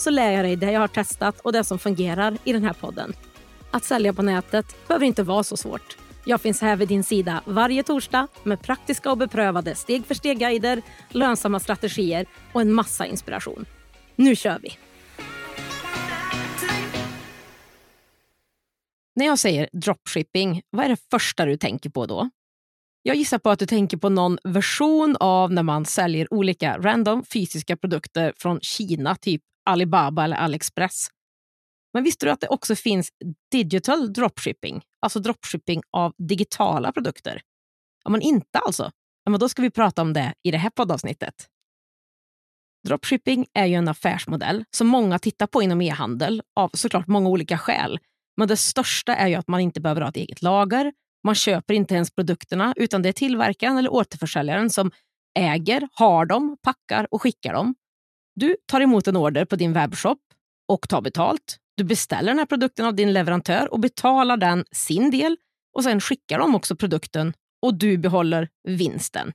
så lär jag dig det jag har testat och det som fungerar i den här podden. Att sälja på nätet behöver inte vara så svårt. Jag finns här vid din sida varje torsdag med praktiska och beprövade steg för steg-guider, lönsamma strategier och en massa inspiration. Nu kör vi! När jag säger dropshipping, vad är det första du tänker på då? Jag gissar på att du tänker på någon version av när man säljer olika random fysiska produkter från Kina, typ Alibaba eller AliExpress. Men visste du att det också finns digital dropshipping, alltså dropshipping av digitala produkter? Ja, men inte alltså. Ja, men då ska vi prata om det i det här poddavsnittet. Dropshipping är ju en affärsmodell som många tittar på inom e-handel av såklart många olika skäl. Men det största är ju att man inte behöver ha ett eget lager. Man köper inte ens produkterna utan det är tillverkaren eller återförsäljaren som äger, har dem, packar och skickar dem. Du tar emot en order på din webbshop och tar betalt. Du beställer den här produkten av din leverantör och betalar den sin del och sen skickar de också produkten och du behåller vinsten.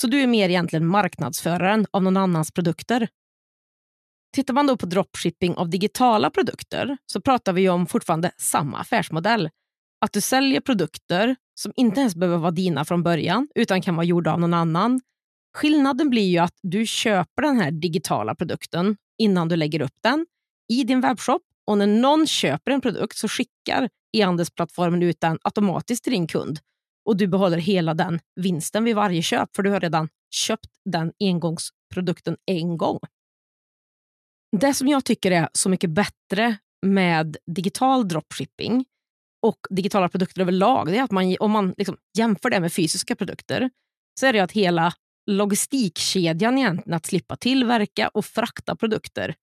Så du är mer egentligen marknadsföraren av någon annans produkter. Tittar man då på dropshipping av digitala produkter så pratar vi om fortfarande samma affärsmodell. Att du säljer produkter som inte ens behöver vara dina från början utan kan vara gjorda av någon annan Skillnaden blir ju att du köper den här digitala produkten innan du lägger upp den i din webbshop och när någon köper en produkt så skickar e-handelsplattformen ut den automatiskt till din kund och du behåller hela den vinsten vid varje köp för du har redan köpt den engångsprodukten en gång. Det som jag tycker är så mycket bättre med digital dropshipping och digitala produkter överlag, det är att man, om man liksom jämför det med fysiska produkter, så är det att hela logistikkedjan egentligen att slippa tillverka och frakta produkter.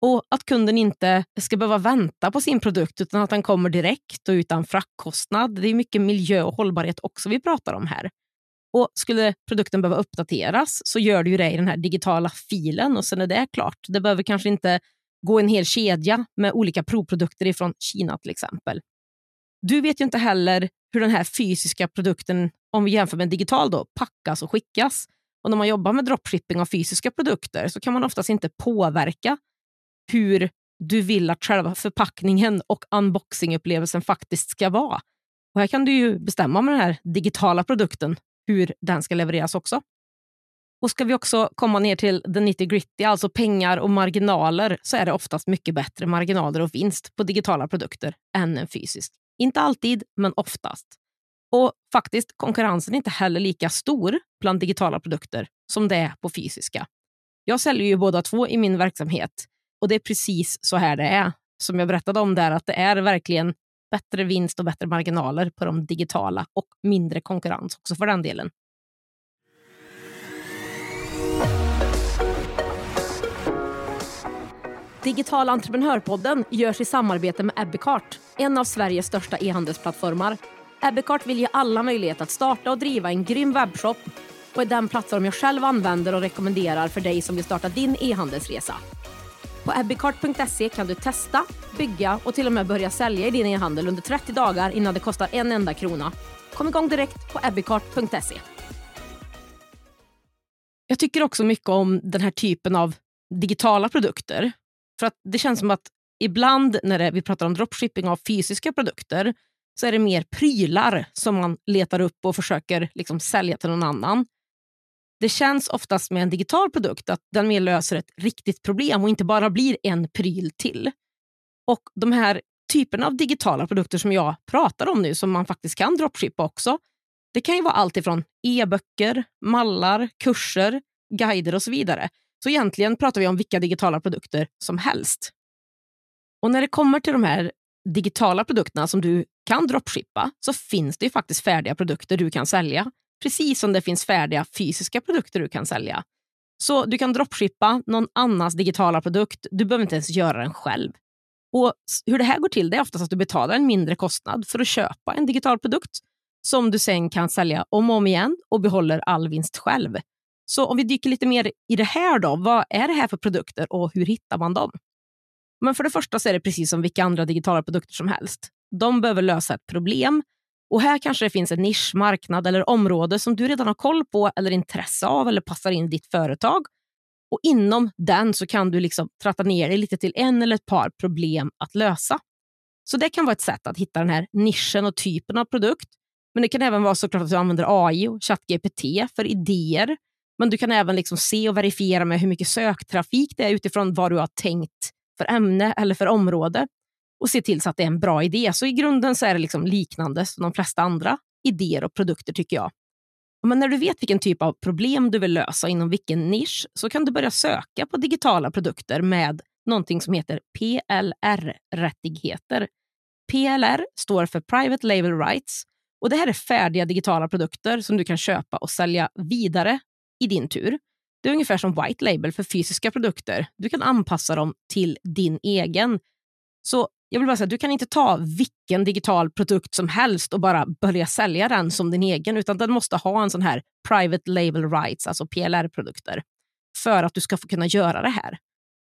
Och att kunden inte ska behöva vänta på sin produkt utan att den kommer direkt och utan fraktkostnad. Det är mycket miljö och hållbarhet också vi pratar om här. Och Skulle produkten behöva uppdateras så gör du det i den här digitala filen och sen är det klart. Det behöver kanske inte gå en hel kedja med olika provprodukter från Kina till exempel. Du vet ju inte heller hur den här fysiska produkten, om vi jämför med en digital, då, packas och skickas. Och när man jobbar med dropshipping av fysiska produkter så kan man oftast inte påverka hur du vill att själva förpackningen och unboxingupplevelsen faktiskt ska vara. Och här kan du ju bestämma med den här digitala produkten hur den ska levereras också. Och ska vi också komma ner till the nitty gritty, alltså pengar och marginaler, så är det oftast mycket bättre marginaler och vinst på digitala produkter än en fysisk. Inte alltid, men oftast. Och faktiskt, konkurrensen är inte heller lika stor bland digitala produkter som det är på fysiska. Jag säljer ju båda två i min verksamhet och det är precis så här det är. Som jag berättade om där, att det är verkligen bättre vinst och bättre marginaler på de digitala och mindre konkurrens också för den delen. Digital entreprenörpodden görs i samarbete med Ebbecart, en av Sveriges största e-handelsplattformar Ebbecart vill ge alla möjlighet att starta och driva en grym webbshop och är den plattform jag själv använder och rekommenderar för dig som vill starta din e-handelsresa. På ebbecart.se kan du testa, bygga och till och med börja sälja i din e-handel under 30 dagar innan det kostar en enda krona. Kom igång direkt på ebbecart.se. Jag tycker också mycket om den här typen av digitala produkter. För att Det känns som att ibland när vi pratar om dropshipping av fysiska produkter så är det mer prylar som man letar upp och försöker liksom sälja till någon annan. Det känns oftast med en digital produkt att den mer löser ett riktigt problem och inte bara blir en pryl till. Och de här typerna av digitala produkter som jag pratar om nu, som man faktiskt kan dropshippa också, det kan ju vara allt ifrån e-böcker, mallar, kurser, guider och så vidare. Så egentligen pratar vi om vilka digitala produkter som helst. Och när det kommer till de här digitala produkterna som du kan dropshippa så finns det ju faktiskt färdiga produkter du kan sälja. Precis som det finns färdiga fysiska produkter du kan sälja. Så du kan dropshippa någon annans digitala produkt. Du behöver inte ens göra den själv. Och Hur det här går till det är oftast att du betalar en mindre kostnad för att köpa en digital produkt som du sen kan sälja om och om igen och behåller all vinst själv. Så om vi dyker lite mer i det här då, vad är det här för produkter och hur hittar man dem? Men för det första så är det precis som vilka andra digitala produkter som helst. De behöver lösa ett problem och här kanske det finns en nisch, marknad eller område som du redan har koll på eller intresse av eller passar in i ditt företag. Och inom den så kan du liksom tratta ner dig lite till en eller ett par problem att lösa. Så det kan vara ett sätt att hitta den här nischen och typen av produkt. Men det kan även vara såklart att du använder AI och ChatGPT för idéer. Men du kan även liksom se och verifiera med hur mycket söktrafik det är utifrån vad du har tänkt för ämne eller för område och se till så att det är en bra idé. Så i grunden så är det liksom liknande som de flesta andra idéer och produkter tycker jag. Men när du vet vilken typ av problem du vill lösa inom vilken nisch så kan du börja söka på digitala produkter med någonting som heter PLR-rättigheter. PLR står för Private Label Rights och det här är färdiga digitala produkter som du kan köpa och sälja vidare i din tur. Det är ungefär som white label för fysiska produkter. Du kan anpassa dem till din egen. Så jag vill bara säga, du kan inte ta vilken digital produkt som helst och bara börja sälja den som din egen, utan den måste ha en sån här private label rights, alltså PLR-produkter, för att du ska få kunna göra det här.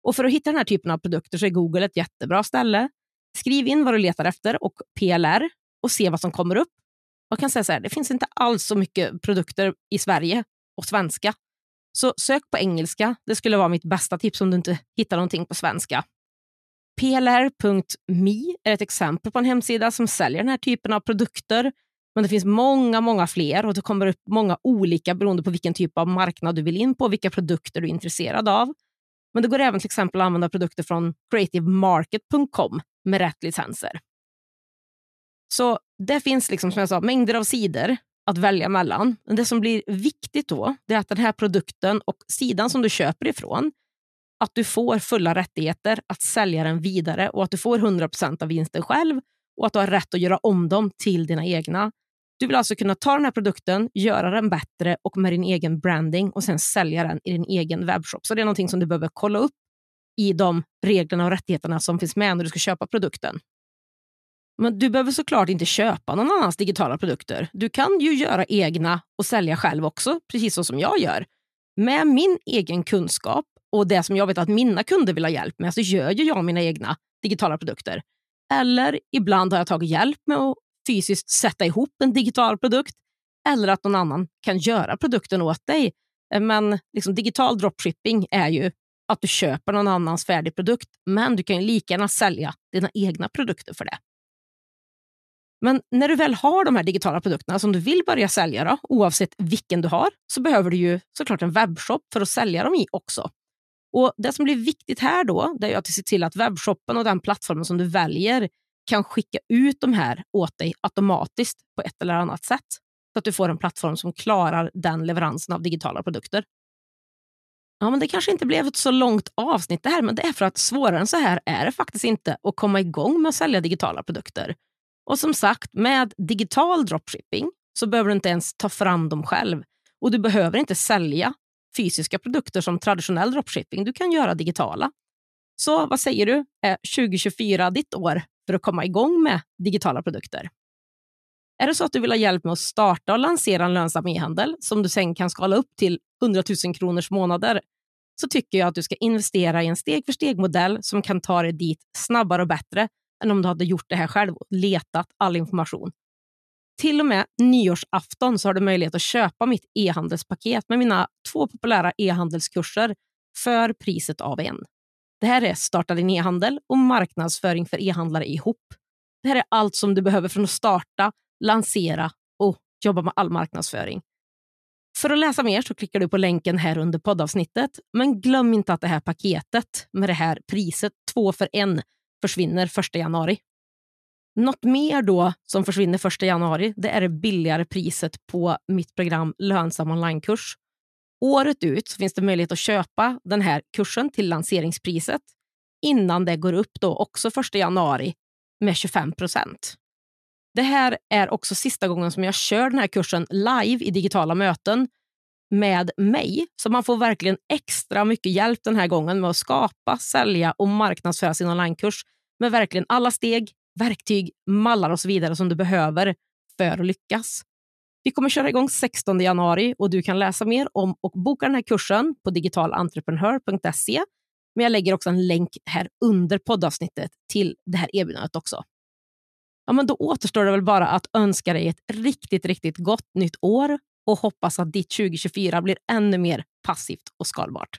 Och För att hitta den här typen av produkter så är Google ett jättebra ställe. Skriv in vad du letar efter och PLR och se vad som kommer upp. Jag kan säga så här, det finns inte alls så mycket produkter i Sverige och svenska. Så sök på engelska. Det skulle vara mitt bästa tips om du inte hittar någonting på svenska. PLR.me är ett exempel på en hemsida som säljer den här typen av produkter. Men det finns många, många fler och det kommer upp många olika beroende på vilken typ av marknad du vill in på, vilka produkter du är intresserad av. Men det går även till exempel att använda produkter från creativemarket.com med rätt licenser. Så det finns liksom, som jag sa, mängder av sidor att välja mellan. Men det som blir viktigt då är att den här produkten och sidan som du köper ifrån att du får fulla rättigheter att sälja den vidare och att du får 100% av vinsten själv och att du har rätt att göra om dem till dina egna. Du vill alltså kunna ta den här produkten, göra den bättre och med din egen branding och sen sälja den i din egen webbshop. Så det är någonting som du behöver kolla upp i de reglerna och rättigheterna som finns med när du ska köpa produkten. Men du behöver såklart inte köpa någon annans digitala produkter. Du kan ju göra egna och sälja själv också, precis så som jag gör. Med min egen kunskap och det som jag vet att mina kunder vill ha hjälp med så gör ju jag mina egna digitala produkter. Eller ibland har jag tagit hjälp med att fysiskt sätta ihop en digital produkt eller att någon annan kan göra produkten åt dig. Men liksom, digital dropshipping är ju att du köper någon annans färdig produkt, men du kan ju lika gärna sälja dina egna produkter för det. Men när du väl har de här digitala produkterna som du vill börja sälja, då, oavsett vilken du har, så behöver du ju såklart en webbshop för att sälja dem i också. Och Det som blir viktigt här då, det är att se till att webbshoppen och den plattformen som du väljer kan skicka ut de här åt dig automatiskt på ett eller annat sätt. Så att du får en plattform som klarar den leveransen av digitala produkter. Ja, men Det kanske inte blev ett så långt avsnitt det här, men det är för att svårare än så här är det faktiskt inte att komma igång med att sälja digitala produkter. Och som sagt, med digital dropshipping så behöver du inte ens ta fram dem själv. Och du behöver inte sälja fysiska produkter som traditionell dropshipping. Du kan göra digitala. Så vad säger du? Eh, Är 2024 ditt år för att komma igång med digitala produkter? Är det så att du vill ha hjälp med att starta och lansera en lönsam e-handel som du sen kan skala upp till 100 000 kronors månader så tycker jag att du ska investera i en steg för steg-modell som kan ta dig dit snabbare och bättre än om du hade gjort det här själv och letat all information. Till och med nyårsafton så har du möjlighet att köpa mitt e-handelspaket med mina två populära e-handelskurser för priset av en. Det här är Starta din e-handel och marknadsföring för e-handlare ihop. Det här är allt som du behöver för att starta, lansera och jobba med all marknadsföring. För att läsa mer så klickar du på länken här under poddavsnittet. Men glöm inte att det här paketet med det här priset, två för en, försvinner 1 januari. Något mer då som försvinner 1 januari det är det billigare priset på mitt program Lönsam onlinekurs. Året ut finns det möjlighet att köpa den här kursen till lanseringspriset innan det går upp då också 1 januari med 25 procent. Det här är också sista gången som jag kör den här kursen live i digitala möten med mig. Så man får verkligen extra mycket hjälp den här gången med att skapa, sälja och marknadsföra sin onlinekurs med verkligen alla steg, verktyg, mallar och så vidare som du behöver för att lyckas. Vi kommer köra igång 16 januari och du kan läsa mer om och boka den här kursen på digitalentreprenör.se. Men jag lägger också en länk här under poddavsnittet till det här erbjudandet också. Ja, men då återstår det väl bara att önska dig ett riktigt, riktigt gott nytt år och hoppas att ditt 2024 blir ännu mer passivt och skalbart.